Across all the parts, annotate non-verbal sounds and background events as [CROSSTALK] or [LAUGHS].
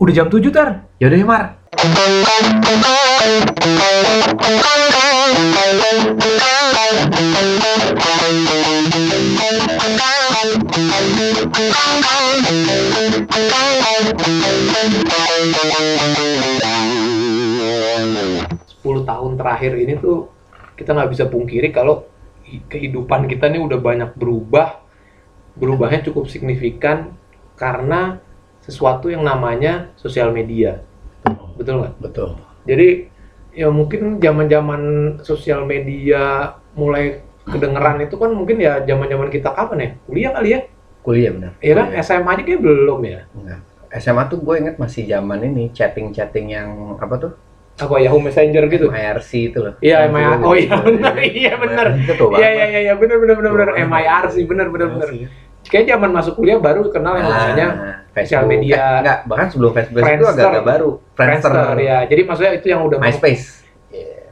Udah jam 7 tar. Yaudah ya Mar. Sepuluh tahun terakhir ini tuh kita nggak bisa pungkiri kalau hi- kehidupan kita nih udah banyak berubah berubahnya cukup signifikan karena sesuatu yang namanya sosial media betul nggak Betul. jadi ya mungkin zaman-zaman sosial media mulai kedengeran itu kan mungkin ya zaman-zaman kita kapan ya kuliah kali ya Kuliah benar. Iya kan. SMA aja kayak belum ya Enggak. SMA tuh gue inget masih zaman ini chatting-chatting yang apa tuh? apa Yahoo Messenger gitu MIRC itu loh. Iya, MIRC. Oh, iya, bener. Iya. Itu tuh Iya iya iya iya benar benar benar benar MIRC benar benar benar. Kayak zaman masuk kuliah baru kenal yang namanya Ah, sosial Facebook. media. Eh, enggak, bahkan sebelum Facebook itu Friendster. agak-agak baru. Friendster ya. Jadi maksudnya itu yang udah MySpace.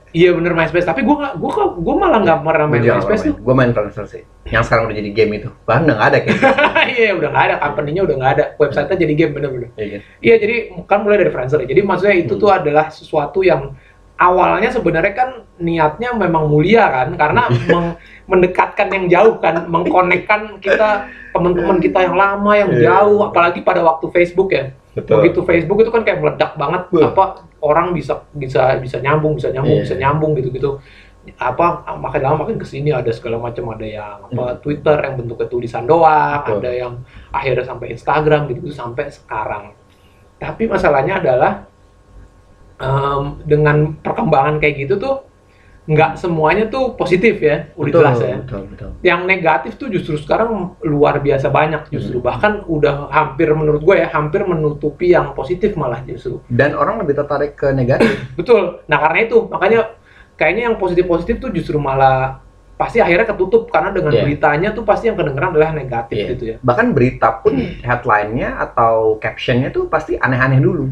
Iya bener MySpace. Tapi gua nggak gua kok gua malah nggak pernah main Gue MySpace tuh. Gue main Friendster sih. Yang sekarang udah jadi game itu. Bahkan udah nggak ada kayaknya. [LAUGHS] Iya udah nggak ada company-nya udah nggak ada. Website-nya jadi game bener-bener. Iya? Iya jadi kan mulai dari Friendster. Jadi maksudnya itu Hmm. tuh adalah sesuatu yang awalnya sebenarnya kan niatnya memang mulia kan karena [LAUGHS] meng- mendekatkan yang jauh kan mengkonekkan kita teman-teman kita yang lama yang Iya. jauh apalagi pada waktu Facebook ya begitu Facebook itu kan kayak meledak banget Betul. apa orang bisa bisa bisa nyambung bisa nyambung Iya. bisa nyambung gitu gitu apa makin lama makin ke sini ada segala macam ada yang apa Twitter yang bentuknya tulisan doang Hmm. Betul. ada yang akhirnya sampai Instagram gitu sampai sekarang tapi masalahnya adalah em, dengan perkembangan kayak gitu tuh nggak semuanya tuh positif ya udah Betul, jelas ya betul, betul. yang negatif tuh justru sekarang luar biasa banyak justru Hmm. bahkan udah hampir menurut gue ya hampir menutupi yang positif malah justru Dan orang lebih tertarik ke negatif. [CLEARS THROAT] betul nah karena itu makanya kayaknya yang positif positif tuh justru malah pasti akhirnya ketutup karena dengan Iya. beritanya tuh pasti yang kedengeran adalah negatif Iya. gitu ya Bahkan berita pun [CLEARS THROAT] headline-nya atau caption-nya tuh pasti aneh-aneh dulu.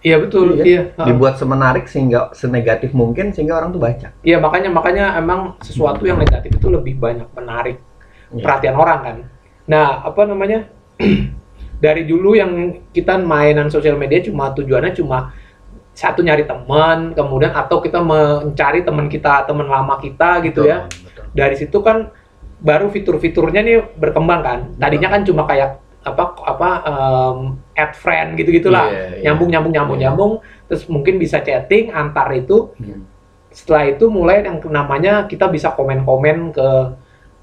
Iya betul Iya. iya. Dibuat semenarik sehingga senegatif mungkin sehingga orang tuh baca. iya makanya makanya emang sesuatu yang negatif itu lebih banyak menarik Iya. perhatian orang kan nah apa namanya [CLEARS THROAT] dari dulu yang kita mainan sosial media cuma tujuannya cuma satu nyari teman kemudian atau kita mencari teman kita teman lama kita gitu Betul, ya betul. dari situ kan baru fitur-fiturnya nih berkembang kan tadinya kan cuma kayak apa apa em, add friend gitu gitulah Iya, iya. nyambung nyambung nyambung Iya. nyambung terus mungkin bisa chatting antar itu Hmm. setelah itu mulai yang namanya kita bisa komen-komen ke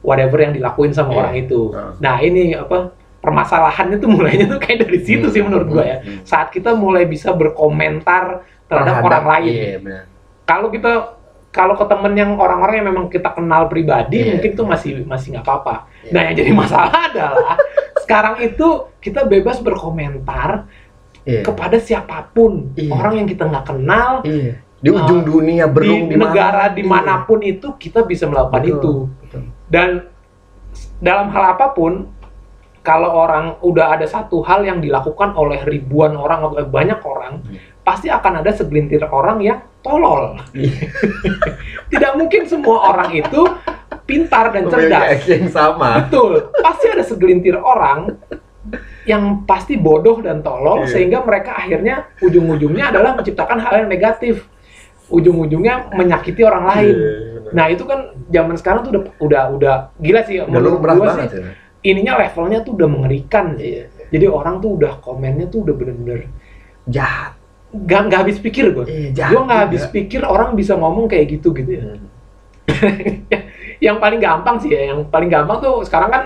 whatever yang dilakuin sama Iya. orang itu Heeh. nah ini apa permasalahannya tuh mulainya tuh kayak dari situ sih menurut gua ya Hmm. saat kita mulai bisa berkomentar terhadap, orang lain Iya, benar. kalau kita kalau ke temen yang orang-orang yang memang kita kenal pribadi Iya. mungkin tuh masih masih nggak apa-apa. Iya. Nah yang jadi masalah [LAUGHS] adalah sekarang itu kita bebas berkomentar Iya. kepada siapa pun Iya. orang yang kita nggak kenal Iya. Di Uh, ujung dunia di berung di negara Iya. di mana pun itu kita bisa melakukan Betul, itu betul. dan dalam hal apa pun kalau orang udah ada satu hal yang dilakukan oleh ribuan orang atau banyak orang Hmm. pasti akan ada segelintir orang yang tolol Iya. [LAUGHS] tidak mungkin semua orang itu pintar dan cerdas yang sama. betul pasti ada segelintir orang yang pasti bodoh dan tolol Iya. sehingga mereka akhirnya ujung-ujungnya adalah menciptakan hal yang negatif ujung-ujungnya menyakiti orang lain Iya, benar. nah itu kan zaman sekarang tuh udah udah udah gila sih menurut gua sih sih. ininya levelnya tuh udah mengerikan Iya. jadi orang tuh udah komennya tuh udah bener-bener Jahat. nggak nggak habis pikir gue Iya, jahat. gue juga. habis pikir orang bisa ngomong kayak gitu gitu ya Hmm. [LAUGHS] yang paling gampang sih ya, yang paling gampang tuh sekarang kan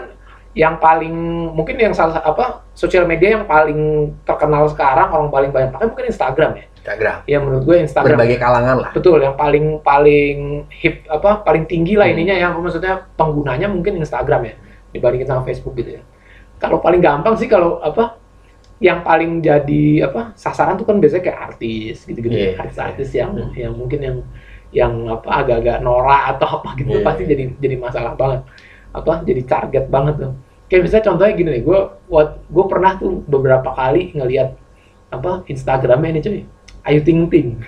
yang paling mungkin yang salah apa sosial media yang paling terkenal sekarang orang paling banyak pakai mungkin Instagram ya. Instagram. Ya menurut gue Instagram. Berbagai kalangan lah. Betul, yang paling paling hip apa paling tinggi lah Hmm. ininya yang maksudnya penggunanya mungkin Instagram ya dibandingin sama Facebook gitu ya. Kalau paling gampang sih kalau apa yang paling jadi apa sasaran tuh kan biasanya kayak artis gitu-gitu Iya, artis-artis iya. yang Hmm. yang mungkin yang yang apa agak-agak norak atau apa gitu Iya, pasti jadi jadi masalah banget. Apa jadi target banget tuh. Kayak misalnya contohnya gini nih gue gue pernah tuh beberapa kali ngelihat apa Instagramnya ini cuy Ayu Ting Ting.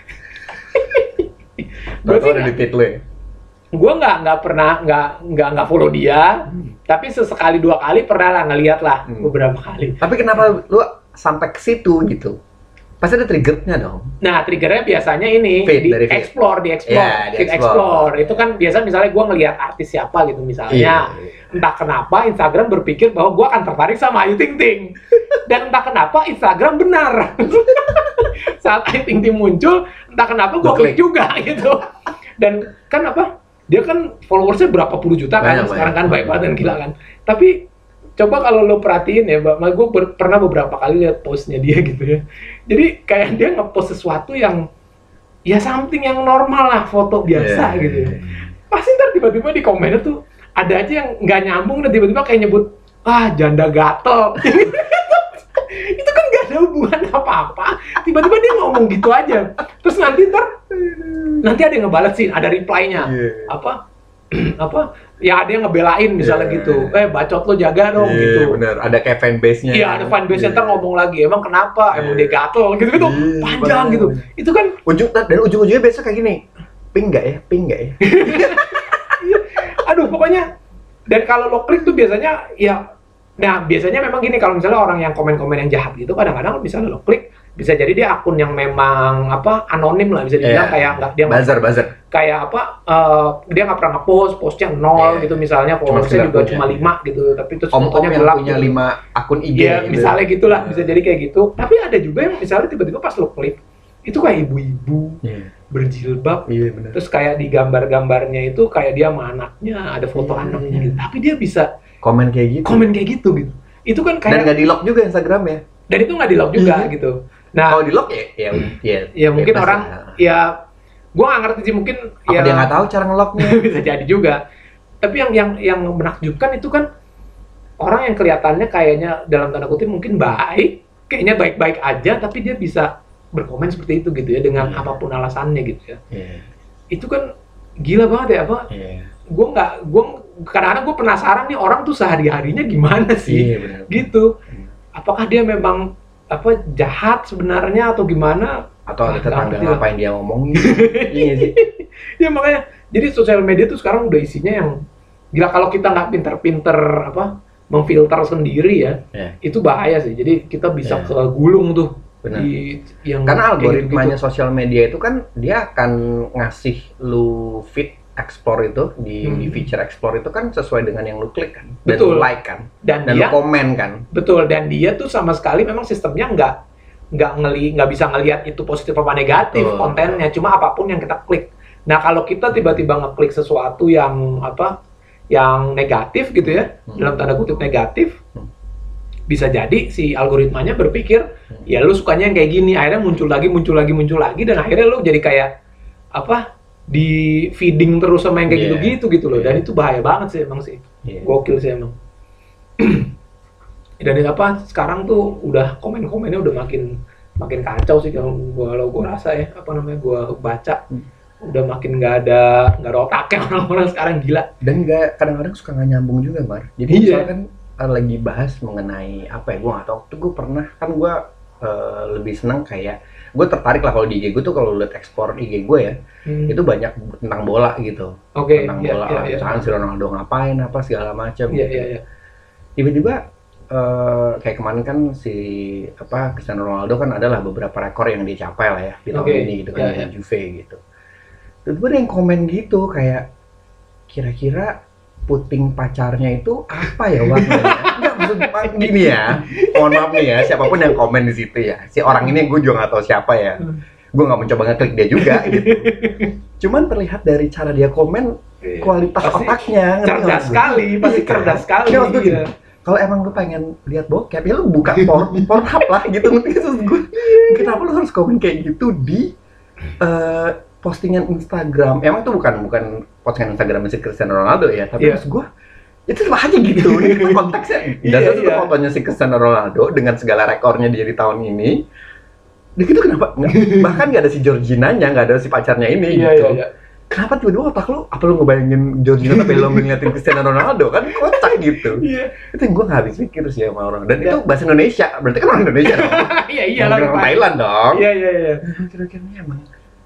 Gue sih ada di ya? gue nggak nggak pernah nggak nggak nggak follow dia tapi sesekali dua kali pernah lah ngeliat lah Hmm. beberapa kali. Tapi kenapa lu sampai ke situ gitu? Pasti ada triggernya dong. Nah, triggernya biasanya ini Feed, di dari feed. explore, di explore, Iya, di explore. explore. Itu kan biasa misalnya gua ngelihat artis siapa gitu misalnya. Iya. Entah kenapa Instagram berpikir bahwa gua akan tertarik sama Ayu Ting Ting. Dan entah kenapa Instagram benar. [LAUGHS] Saat Ayu Ting Ting muncul, entah kenapa gua Gua klik juga [LAUGHS] gitu. Dan kan apa? Dia kan followersnya berapa puluh juta kan Banyak, sekarang kan banyak. baik banget dan gila kan. Tapi coba kalau lo perhatiin ya, Mbak, gue pernah beberapa kali lihat postnya dia [LAUGHS] gitu ya. Jadi kayak dia ngepost sesuatu yang ya something yang normal lah, foto biasa Iya. gitu ya. Pasti ntar tiba-tiba di komennya tuh ada aja yang nggak nyambung dan tiba-tiba kayak nyebut ah janda gatel. [LAUGHS] itu kan gak ada hubungan apa-apa. Tiba-tiba dia ngomong gitu aja. Terus nanti ntar nanti ada yang ngebalesin, ada reply-nya Iya. apa [CLEARS THROAT] apa ya ada yang ngebelain misalnya Iya. gitu eh bacot lo jaga dong Iya, gitu bener. Ada kayak fanbase-nya. iya ada fanbase Iya. ntar ngomong lagi emang kenapa emang Iya. dia gatel gitu gitu Iya, panjang bener. gitu itu kan Ujung, dan ujung-ujungnya biasa kayak gini. Ping nggak ya? Ping nggak ya? [LAUGHS] aduh pokoknya dan kalau lo klik tuh biasanya ya nah biasanya memang gini kalau misalnya orang yang komen-komen yang jahat gitu kadang-kadang misalnya lo klik bisa jadi dia akun yang memang apa anonim lah bisa dibilang Iya. kayak nggak dia buzzer. kayak apa eh, dia nggak pernah ngepost postnya nol Iya. gitu misalnya followersnya juga punya. cuma lima gitu tapi terus Om-om fotonya yang gelap punya gitu. lima akun IG. Iya, gitu. misalnya gitulah, bisa jadi kayak gitu. Tapi ada juga yang misalnya tiba-tiba pas lo klik, itu kayak ibu-ibu Iya, berjilbab, iya benar. terus kayak di gambar-gambarnya itu kayak dia sama anaknya, ada foto Iya. anaknya gitu. Tapi dia bisa Komen kayak gitu. komen kayak gitu gitu. Itu kan Dan kayak nggak di lock juga Instagramnya. dan itu nggak di lock juga Iya. gitu. Nah, Kalau di lock ya, ya, ya, ya mungkin bebas orang ya gua nggak ngerti sih mungkin apa ya dia nggak tahu cara ngelocknya? [LAUGHS] bisa jadi juga. Tapi yang yang yang menakjubkan itu kan orang yang kelihatannya kayaknya dalam tanda kutip mungkin baik, kayaknya baik-baik aja, tapi dia bisa berkomen seperti itu gitu ya dengan Iya. apa pun alasannya gitu ya. Iya, Itu kan gila banget ya apa? iya. Gue nggak, gue kadang-kadang gue penasaran nih orang tuh sehari harinya gimana sih, Iya benar. gitu. Hmm. Apakah dia memang apa jahat sebenarnya atau gimana? Atau ada Ah, tetangga lah. ngapain dia ngomongin? [LAUGHS] iya sih. ya makanya jadi sosial media tuh sekarang udah isinya yang gila kalau kita nggak pinter-pinter apa memfilter sendiri ya Iya. itu bahaya sih jadi kita bisa Iya. kegulung tuh Benar. di yang Karena algoritmanya gitu-gitu. sosial media itu kan dia akan ngasih lu feed explore itu di, Hmm. di feature explore itu kan sesuai dengan yang lu klik kan dan Betul. lu like kan dan, dan dia lu komen kan betul dan dia tuh sama sekali memang sistemnya nggak nggak ngeli nggak bisa ngelihat itu positif apa negatif Betul. kontennya cuma apa pun yang kita klik nah kalau kita tiba-tiba ngeklik sesuatu yang apa yang negatif gitu ya Hmm. dalam tanda kutip negatif Hmm. bisa jadi si algoritmanya berpikir Hmm. ya lu sukanya yang kayak gini akhirnya muncul lagi muncul lagi muncul lagi dan akhirnya lu jadi kayak apa di feeding terus sama yang kayak Iya. gitu-gitu gitu loh dan Iya. itu bahaya banget sih emang sih Iya. gokil sih emang [CLEARS THROAT] dan apa sekarang tuh udah komen-komennya udah makin makin kacau sih kalau gua kalau gua rasa ya apa namanya gua baca Hmm. udah makin nggak ada nggak ada otaknya [LAUGHS] orang-orang sekarang gila dan nggak kadang-kadang suka nggak nyambung juga mar jadi Iya. misalnya kan lagi bahas mengenai apa ya gue nggak tahu waktu gue pernah kan gue eh, lebih senang kayak gue tertarik lah kalau di IG gue tuh kalau lihat ekspor IG gue ya Hmm. itu banyak tentang bola gitu oke tentang iya, bola iya, lah. iya. misalkan si Ronaldo ngapain apa segala macam iya gitu. iya iya tiba-tiba eh, kayak kemarin kan si apa Cristiano Ronaldo kan adalah beberapa rekor yang dicapai lah ya di tahun Oke, ini gitu kan dengan ya. Juve gitu. Tiba-tiba ada yang komen gitu kayak kira-kira puting pacarnya itu apa ya warnanya? Gini ya. Mohon maaf nih ya siapa pun yang komen di situ ya. Si orang ini gue juga nggak tahu siapa ya. Hmm. Gue nggak mencoba ngeklik dia juga [LAUGHS] gitu. Cuman terlihat dari cara dia komen kualitas Pasti otaknya. ngerti cerdas sekali pasti Iya cerdas sekali gue gini, iya. kalau emang lu pengen lihat bokep ya lu buka porn [LAUGHS] pornhub lah gitu gue kenapa lu harus komen kayak gitu di eh, postingan Instagram emang itu bukan bukan postingan Instagram si Cristiano Ronaldo ya tapi Iya. maksud gue itu sama aja gitu. [LAUGHS] Ini konteksnya. Dan Iya, itu iya. fotonya si Cristiano Ronaldo dengan segala rekornya dia di tahun ini dan itu kenapa? [LAUGHS] Bahkan nggak ada si Georgina-nya nggak ada si pacarnya ini iya gitu. iya iya. Kenapa tiba-tiba otak lu apa lu ngebayangin Georgina tapi lu ngeliatin Cristiano Ronaldo? Kan kocak gitu. Iya. Itu yang gue nggak habis pikir sih sama orang. Dan Ya. itu bahasa Indonesia. Berarti kan orang Indonesia dong. [LAUGHS] Iya iya orang Thailand dong. Iya iya iya. Kira-kira ini emang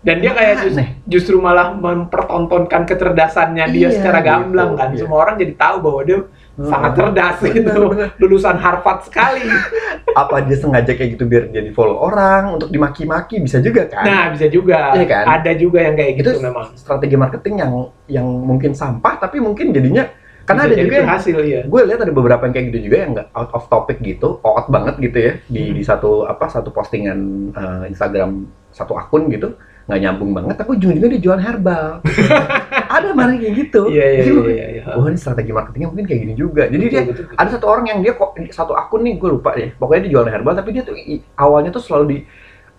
dan dia kayak jus- Aneh. justru malah mempertontonkan kecerdasannya dia Iya, secara gitu, gamblang kan iya. semua orang jadi tahu bahwa dia sangat Hmm. cerdas Benar, gitu lulusan Harvard sekali [LAUGHS] Apa dia sengaja kayak gitu biar jadi follow orang untuk dimaki-maki bisa juga kan? nah bisa juga Iya kan? ada juga yang kayak gitu itu memang strategi marketing yang yang mungkin sampah tapi mungkin jadinya karena Bisa ada juga yang berhasil ya gue lihat ada beberapa yang kayak gitu juga yang nggak out of topic gitu, out banget gitu ya di Hmm. di satu apa satu postingan eh, Instagram satu akun gitu nggak nyambung banget, tapi ujung-ujungnya dia jualan herbal. [LAUGHS] ada malah kayak gitu. iya iya iya iya, iya. Wah ini strategi marketingnya mungkin kayak gini juga. Jadi Betul, dia betul, betul. ada satu orang yang dia kok satu akun nih gue lupa deh. Pokoknya dia jualan herbal tapi dia tuh awalnya tuh selalu di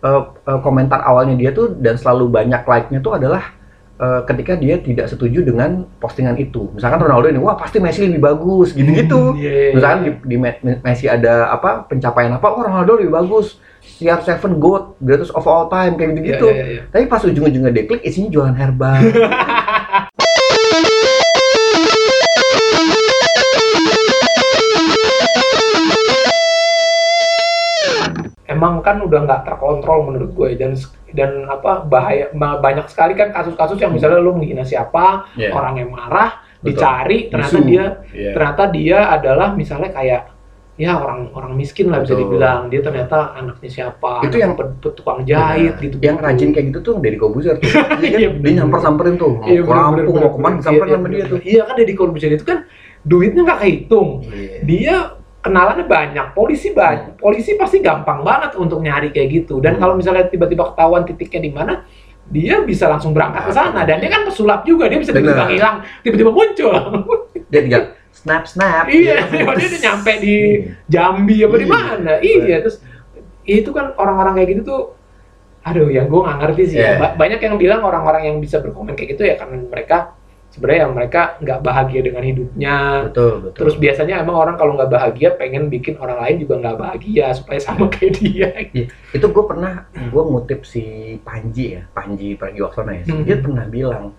eh, eh, komentar awalnya dia tuh dan selalu banyak like-nya tuh adalah eh, ketika dia tidak setuju dengan postingan itu. Misalkan Ronaldo ini, wah pasti Messi lebih bagus, gitu-gitu. Iya, iya, Misalkan iya. di, di Me- Messi ada apa pencapaian apa, oh Ronaldo lebih bagus, CR7 GOAT, greatest of all time, kayak gitu-gitu. Iya, iya, iya. Tapi pas ujung-ujungnya dia klik, isinya jualan herbal. emang kan udah nggak terkontrol menurut gue dan dan apa bahaya ba- banyak sekali kan kasus-kasus yang misalnya lu menghina siapa Iya. orang yang marah Betul. dicari ternyata Isu. dia Iya. ternyata dia adalah misalnya kayak ya orang orang miskin lah bisa Betul. dibilang dia ternyata anaknya siapa Itu yang- tukang jahit Nah, gitu Yang rajin kayak gitu tuh dari Kobuzer tuh. Dia, [LAUGHS] kan, Iya, dia bener. nyamper-samperin tuh, mau Iya, ke Lampung, mau ke mana, Iya, sama iya, dia tuh. iya kan Deddy Corbuzier itu kan duitnya nggak kehitung Iya. dia kenalannya banyak, polisi banyak, polisi pasti gampang banget untuk nyari kayak gitu. Dan Hmm. kalau misalnya tiba-tiba ketahuan titiknya di mana, dia bisa langsung berangkat ke sana. Dan dia kan pesulap juga, dia bisa tiba-tiba hilang, tiba-tiba muncul. Dia tinggal snap snap. iya, dia udah nyampe di Jambi apa di Iya. mana. Iya, terus itu kan orang-orang kayak gitu tuh aduh yang gue nggak ngerti sih ya. Iya. Ba- banyak yang bilang orang-orang yang bisa berkomen kayak gitu ya karena mereka sebenarnya mereka nggak bahagia dengan hidupnya Betul, betul. Terus biasanya emang orang kalau nggak bahagia pengen bikin orang lain juga nggak bahagia supaya sama kayak dia. itu gue pernah gue ngutip si Panji ya Panji Pragiwaksono ya Hmm. dia pernah bilang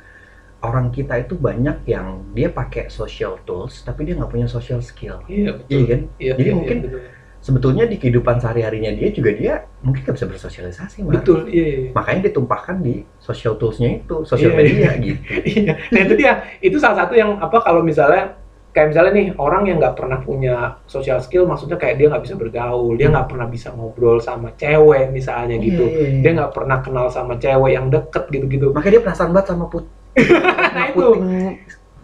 orang kita itu banyak yang dia pakai social tools tapi dia nggak punya social skill Iya iya kan Iya, Jadi iya, mungkin iya, betul. sebetulnya di kehidupan sehari harinya dia juga dia mungkin nggak bisa bersosialisasi betul iya. iya. makanya ditumpahkan di social toolsnya itu social Iya, media iya. gitu [LAUGHS] Iya. Nah itu dia. Itu salah satu yang apa kalau misalnya kayak misalnya nih orang yang nggak pernah punya social skill, maksudnya kayak dia nggak bisa bergaul, dia nggak pernah bisa ngobrol sama cewek misalnya gitu. Iya, iya, iya. Dia nggak pernah kenal sama cewek yang deket gitu-gitu. makanya dia penasaran banget sama put Nah itu. puting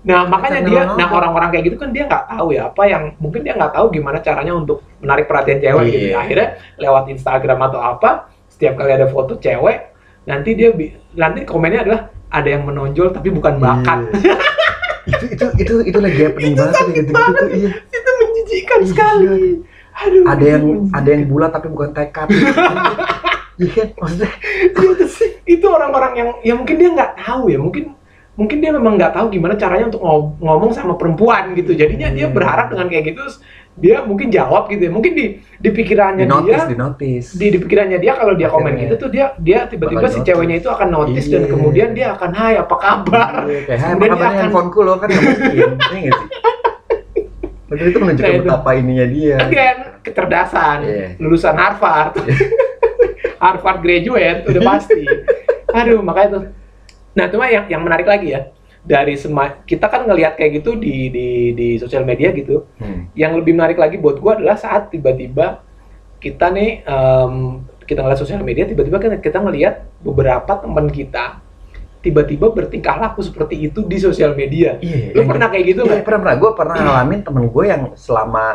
Nah, makanya dia, nah orang-orang kayak gitu kan dia nggak tahu ya apa yang mungkin dia nggak tahu gimana caranya untuk menarik perhatian cewek gitu. Iya. Akhirnya lewat Instagram atau apa, setiap kali ada foto cewek, nanti dia nanti komennya adalah ada yang menonjol tapi bukan bakat. Iya. itu itu itu itu lagi happening banget tuh kayak gitu gitu tuh iya Itu menjijikan Iya. sekali. Aduh. ada yang menjijikan. ada yang bulat tapi bukan tekad [LAUGHS] iya kan maksudnya itu sih itu orang-orang yang ya mungkin dia nggak tahu ya mungkin mungkin dia memang nggak tahu gimana caranya untuk ngo- ngomong sama perempuan gitu jadinya dia Hmm. berharap dengan kayak gitu dia mungkin jawab gitu ya mungkin di di pikirannya di notice dia di notice di, di pikirannya dia kalau dia komen Akhirnya. gitu tuh dia dia tiba-tiba si notice. ceweknya itu akan notice dan Iya. kemudian dia akan hai apa kabar Iya, kayak hai Kemudian dia akan- handphoneku lo kan mungkin iya sih Padahal itu menunjukkan Nah, itu. betapa ininya dia again kecerdasan Iya. lulusan Harvard Harvard graduate udah [LAUGHS] pasti. Aduh makanya tuh. Nah cuma yang yang menarik lagi ya dari sema kita kan ngelihat kayak gitu di di di sosial media gitu. Hmm. yang lebih menarik lagi buat gua adalah saat tiba-tiba kita nih em, kita ngeliat sosial media tiba-tiba kan kita ngelihat beberapa teman kita tiba-tiba bertingkah laku seperti itu di sosial media. Iya, lu pernah kayak gitu Iya, nggak? pernah pernah. Gue pernah ngalamin temen gue yang selama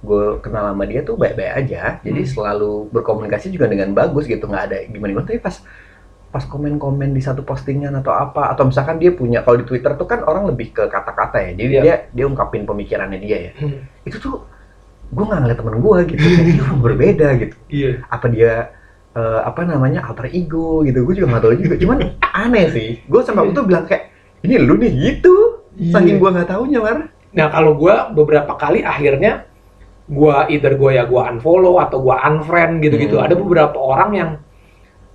gue kenal sama dia tuh baik-baik aja. Jadi Hmm. selalu berkomunikasi juga dengan bagus gitu, nggak ada gimana-gimana. Tapi pas pas komen-komen di satu postingan atau apa, atau misalkan dia punya kalau di Twitter tuh kan orang lebih ke kata-kata ya. Jadi Iya. dia dia ungkapin pemikirannya dia ya. Hmm, Itu tuh gue nggak ngeliat temen gue gitu. Dia berbeda gitu. iya Apa dia eh, apa namanya alter ego gitu? Gue juga nggak tahu juga. Cuman aneh sih. Gue sampai waktu itu bilang kayak ini lu nih gitu. Iya. Saking gue nggak taunya mar. Nah kalau gua beberapa kali akhirnya gua either gua ya gua unfollow atau gua unfriend gitu-gitu. Hmm. Ada beberapa orang yang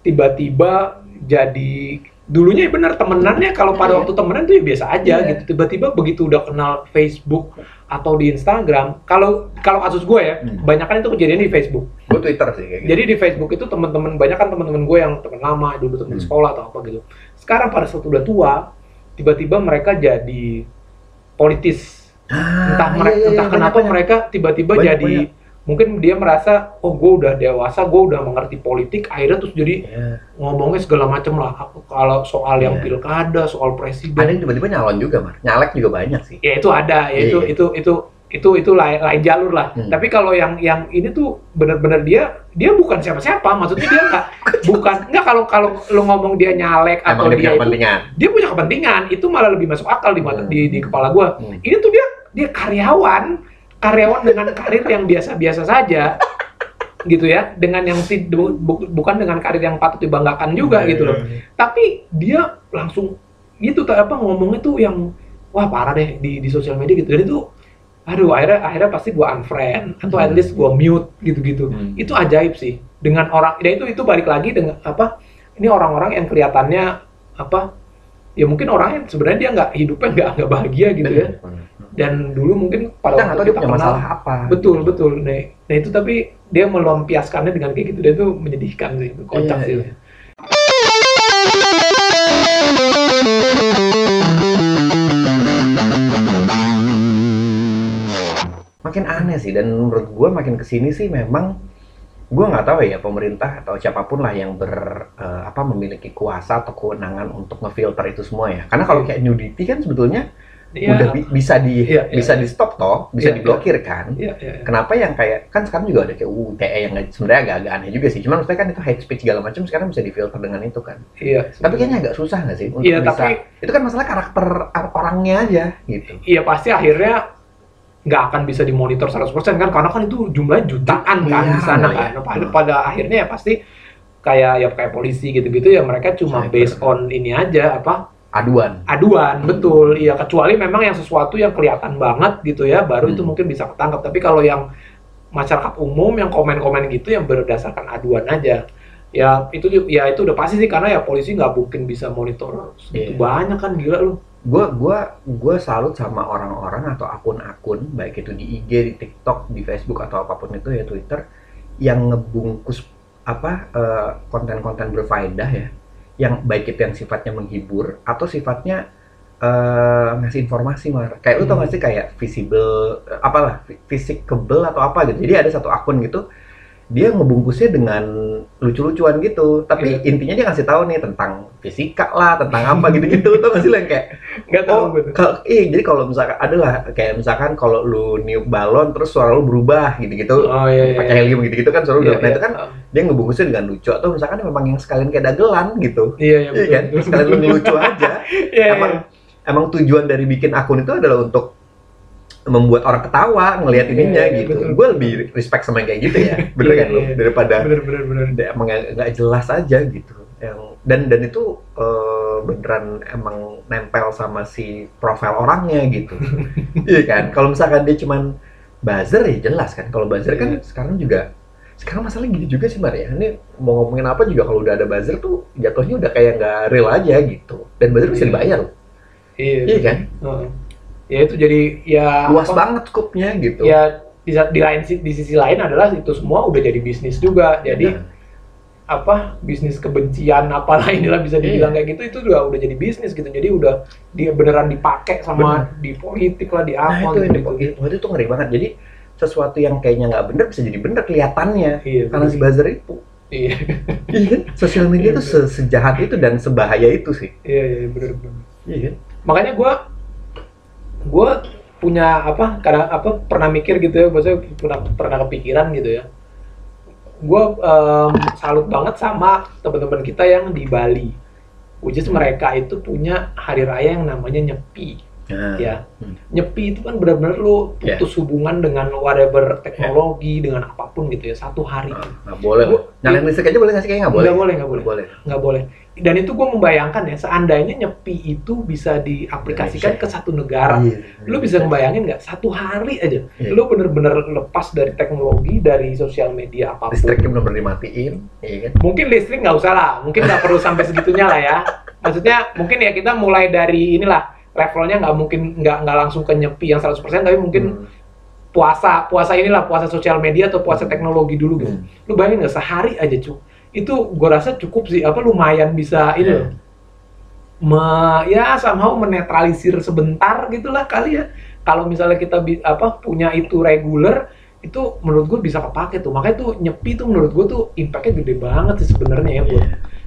tiba-tiba jadi dulunya ya bener temenannya kalau pada Iya. waktu temenan tuh ya biasa aja Iya. gitu. Tiba-tiba begitu udah kenal Facebook atau di Instagram, kalau kalau kasus gue ya, Hmm. kebanyakan itu kejadian di Facebook. Gue Twitter sih kayak gitu. Jadi di Facebook itu teman-teman banyak kan teman-teman gue yang teman lama dulu teman Hmm. sekolah atau apa gitu. Sekarang pada saat udah tua, tiba-tiba mereka jadi politis Ah, entah iya, mereka iya, entah iya, kenapa banyak, mereka tiba-tiba jadi banyak. mungkin dia merasa oh gue udah dewasa gue udah mengerti politik akhirnya terus jadi Iya. ngomongnya segala macam lah kalau soal yang Iya. pilkada soal Ada presiden yang tiba-tiba nyalon juga, Mar. Nyalek juga banyak sih. ya itu ada ya itu Iya. itu itu itu itu lain, lain jalur lah. Hmm. tapi kalau yang yang ini tuh benar-benar dia dia bukan siapa-siapa. Maksudnya dia nggak [LAUGHS] bukan nggak kalau kalau lu ngomong dia nyalek atau Emang dia dia punya itu kepentingan. dia punya kepentingan. Itu malah lebih masuk akal di mata Hmm. di, di kepala gua. Hmm. ini tuh dia dia karyawan karyawan dengan karir yang biasa-biasa saja gitu ya. Dengan yang bu- bu- bukan dengan karir yang patut dibanggakan juga gitu loh. Tapi dia langsung gitu tak apa ngomongnya tuh yang wah parah deh di di sosial media gitu. Jadi tuh aduh akhirnya akhirnya pasti gua unfriend atau at least gua mute gitu-gitu Hmm. itu ajaib sih dengan orang dan itu itu balik lagi dengan apa ini orang-orang yang kelihatannya apa ya mungkin orangnya sebenarnya dia nggak hidupnya nggak nggak bahagia gitu ya dan dulu mungkin pada Kita waktu dia punya kenal- masalah apa. betul betul nah, nah itu tapi dia melampiaskannya dengan kayak gitu dia tuh menyedihkan sih itu kocak Iya, sih iya. Makin aneh sih dan menurut gue makin ke sini sih memang gue nggak tahu ya pemerintah atau siapa pun lah yang ber eh, apa memiliki kuasa atau kewenangan untuk ngefilter itu semua ya. Karena kalau kayak nudity kan sebetulnya Iya, udah bi- bisa di Iya, iya, bisa iya. di stop toh bisa Iya, diblokir kan. Iya, iya. kenapa yang kayak kan sekarang juga ada kayak UU ITE yang sebenarnya agak-agak aneh juga sih. Cuman maksudnya kan itu hate speech segala macam sekarang bisa difilter dengan itu kan. Iya tapi kayaknya agak susah nggak sih untuk Iya, bisa tapi- itu kan masalah karakter orangnya aja gitu. Iya pasti akhirnya nggak akan bisa dimonitor 100% kan? Karena kan itu jumlahnya jutaan kan Iya, di sana iya. kan? Pada, pada akhirnya ya pasti kayak ya kayak polisi gitu-gitu ya mereka cuma Cyber. based on ini aja apa? Aduan. Aduan betul. Iya kecuali memang yang sesuatu yang kelihatan banget gitu ya baru itu Hmm. mungkin bisa ketangkap tapi kalau yang masyarakat umum yang komen-komen gitu yang berdasarkan aduan aja ya itu ya itu udah pasti sih karena ya polisi nggak mungkin bisa monitor segitu Iya. banyak kan? Gila lu gua gua gua salut sama orang-orang atau akun-akun baik itu di IG di TikTok di Facebook atau apa pun itu ya Twitter yang ngebungkus apa eh, konten-konten berfaedah ya yang baik itu yang sifatnya menghibur atau sifatnya eh, ngasih informasi mar kayak lu tau Hmm. gak sih kayak visible eh, apalah visible atau apa gitu jadi ada satu akun gitu dia ngebungkusnya dengan lucu-lucuan gitu tapi Iya. intinya dia ngasih tahu nih tentang fisika lah tentang apa gitu-gitu tau gak sih lo yang kayak nggak tahu Oh, tuh. kalau eh jadi kalau misalkan adalah kayak misalkan kalau lu niup balon terus suara lu berubah gitu-gitu oh iya iya pakai helium gitu-gitu kan suara lu Iya, berubah. Nah, iya. itu kan dia ngebungkusnya dengan lucu atau misalkan memang yang sekalian kayak dagelan gitu. iya iya Iya betul, kan? betul. Sekalian lu ngelucu aja. [LAUGHS] Iya, emang iya. emang tujuan dari bikin akun itu adalah untuk membuat orang ketawa ngelihat Iya, ininya iya, gitu. betul. Gue lebih respect sama yang kayak gitu ya. [LAUGHS] Bener Iya, kan lu? iya. Daripada bener bener bener dia emang nggak jelas aja gitu yang dan dan itu eh, beneran emang nempel sama si profil orangnya gitu [LAUGHS] iya kan kalau misalkan dia cuman buzzer ya jelas kan kalau buzzer kan Iya. sekarang juga sekarang masalah gini juga sih Mar ya ini mau ngomongin apa juga kalau udah ada buzzer tuh jatuhnya udah kayak nggak real aja gitu dan buzzer bisa Iya. dibayar iya iya kan Heeh. Ya itu jadi ya luas apa, banget skupnya gitu. Ya di, di lain di sisi lain adalah itu semua udah jadi bisnis juga. Jadi Nah, apa bisnis kebencian apalah inilah bisa dibilang Iya. kayak gitu itu udah udah jadi bisnis gitu. Jadi udah dia beneran dipakai sama di politik lah di nah apa itu yang gitu, di- waktu itu ngeri banget. Jadi sesuatu yang kayaknya nggak bener bisa jadi bener kelihatannya. Iya karena si buzzer itu. Iya. Iya kan? Sosial media itu se- sejahat itu dan sebahaya itu sih. iya iya bener bener. Iya kan? makanya gue gue punya apa kadang apa pernah mikir gitu ya maksudnya pernah pernah kepikiran gitu ya. Gue salut banget sama teman-teman kita yang di Bali which mereka itu punya hari raya yang namanya nyepi Nah, ya Hmm. nyepi itu kan benar-benar lu Ya. putus hubungan dengan whatever teknologi dengan apa pun gitu ya satu hari nah, nggak boleh. Gua- Nyalain listrik aja boleh nggak sih? Kayaknya nggak boleh. nggak boleh nggak boleh boleh. nggak boleh dan itu gue membayangkan ya seandainya nyepi itu bisa diaplikasikan ke satu negara Iya. lu bisa ngebayangin nggak satu hari aja Iya. lu bener-bener lepas dari teknologi dari sosial media apa pun listriknya benar-benar dimatiin, iya kan? mungkin listrik nggak usah lah mungkin nggak perlu sampai segitunya lah ya [LAUGHS] maksudnya mungkin ya kita mulai dari inilah levelnya nggak mungkin nggak nggak langsung ke nyepi yang 100% tapi mungkin Hmm. puasa puasa inilah puasa sosial media atau puasa teknologi dulu gitu Hmm. lu bayangin nggak sehari aja cu itu gue rasa cukup sih apa lumayan bisa ini Iya. loh me, ya somehow menetralisir sebentar gitulah kali ya kalau misalnya kita bi- apa punya itu reguler itu menurut gue bisa kepake tuh makanya tuh nyepi tuh menurut gue tuh impactnya gede banget sih sebenarnya ya buat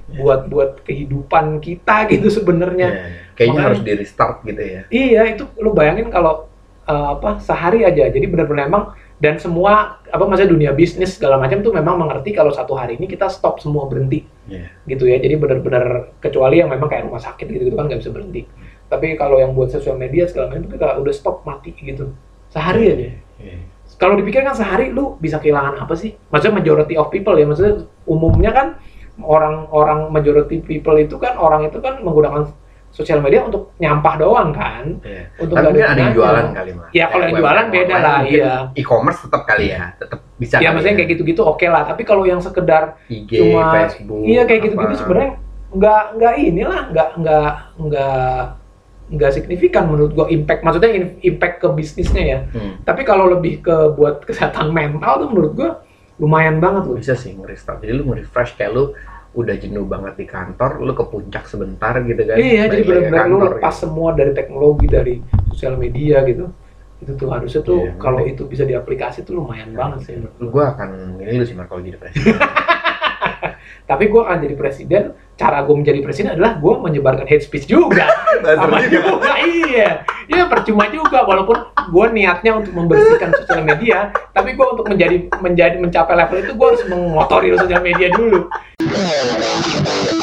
Iya. buat buat kehidupan kita gitu sebenarnya Iya. Kayaknya Makanya- harus di restart gitu ya. Iya, itu lo bayangin kalau uh, apa sehari aja. Jadi benar-benar emang dan semua apa maksudnya dunia bisnis segala macam tuh memang mengerti kalau satu hari ini kita stop semua berhenti Iya. gitu ya. Jadi benar-benar kecuali yang memang kayak rumah sakit gitu, gitu kan nggak bisa berhenti. Tapi kalau yang buat sosial media segala macam itu kita udah stop mati gitu. Sehari aja. Iya. Kalau dipikir kan sehari lu bisa kehilangan apa sih? Maksudnya majority of people ya, maksudnya umumnya kan orang-orang majority people itu kan orang itu kan menggunakan sosial media untuk nyampah doang kan Iya. untuk Tapi ada yang jualan kali mah. Ya, kalau yang jualan beda lah, iya. E-commerce tetap kali ya, tetap bisa. ya maksudnya kayak gitu-gitu oke lah tapi kalau yang sekedar IG, cuma Facebook. iya kayak gitu-gitu sebenarnya nggak nggak inilah nggak nggak nggak nggak signifikan menurut gua impact maksudnya impact ke bisnisnya ya Hmm. tapi kalau lebih ke buat [LAUGHS] kesehatan mental tuh menurut gua lumayan banget loh bisa sih nge-restart. Jadi lu nge-refresh kayak lu udah jenuh banget di kantor, lu ke puncak sebentar gitu kan. iya jadi benar-benar lu lepas gitu. semua dari teknologi dari sosial media gitu itu tuh harusnya tuh Iya, kalau itu bisa diaplikasi tuh lumayan banget sih gua akan ini lu sih Mar, kalau jadi presiden. [LAUGHS] tapi gua akan jadi presiden cara gue menjadi presiden adalah gue menyebarkan hate speech juga [LAUGHS] sama juga. juga iya iya percuma juga walaupun gue niatnya untuk membersihkan sosial media tapi gue untuk menjadi menjadi mencapai level itu gue harus mengotori sosial media dulu Oh, my God.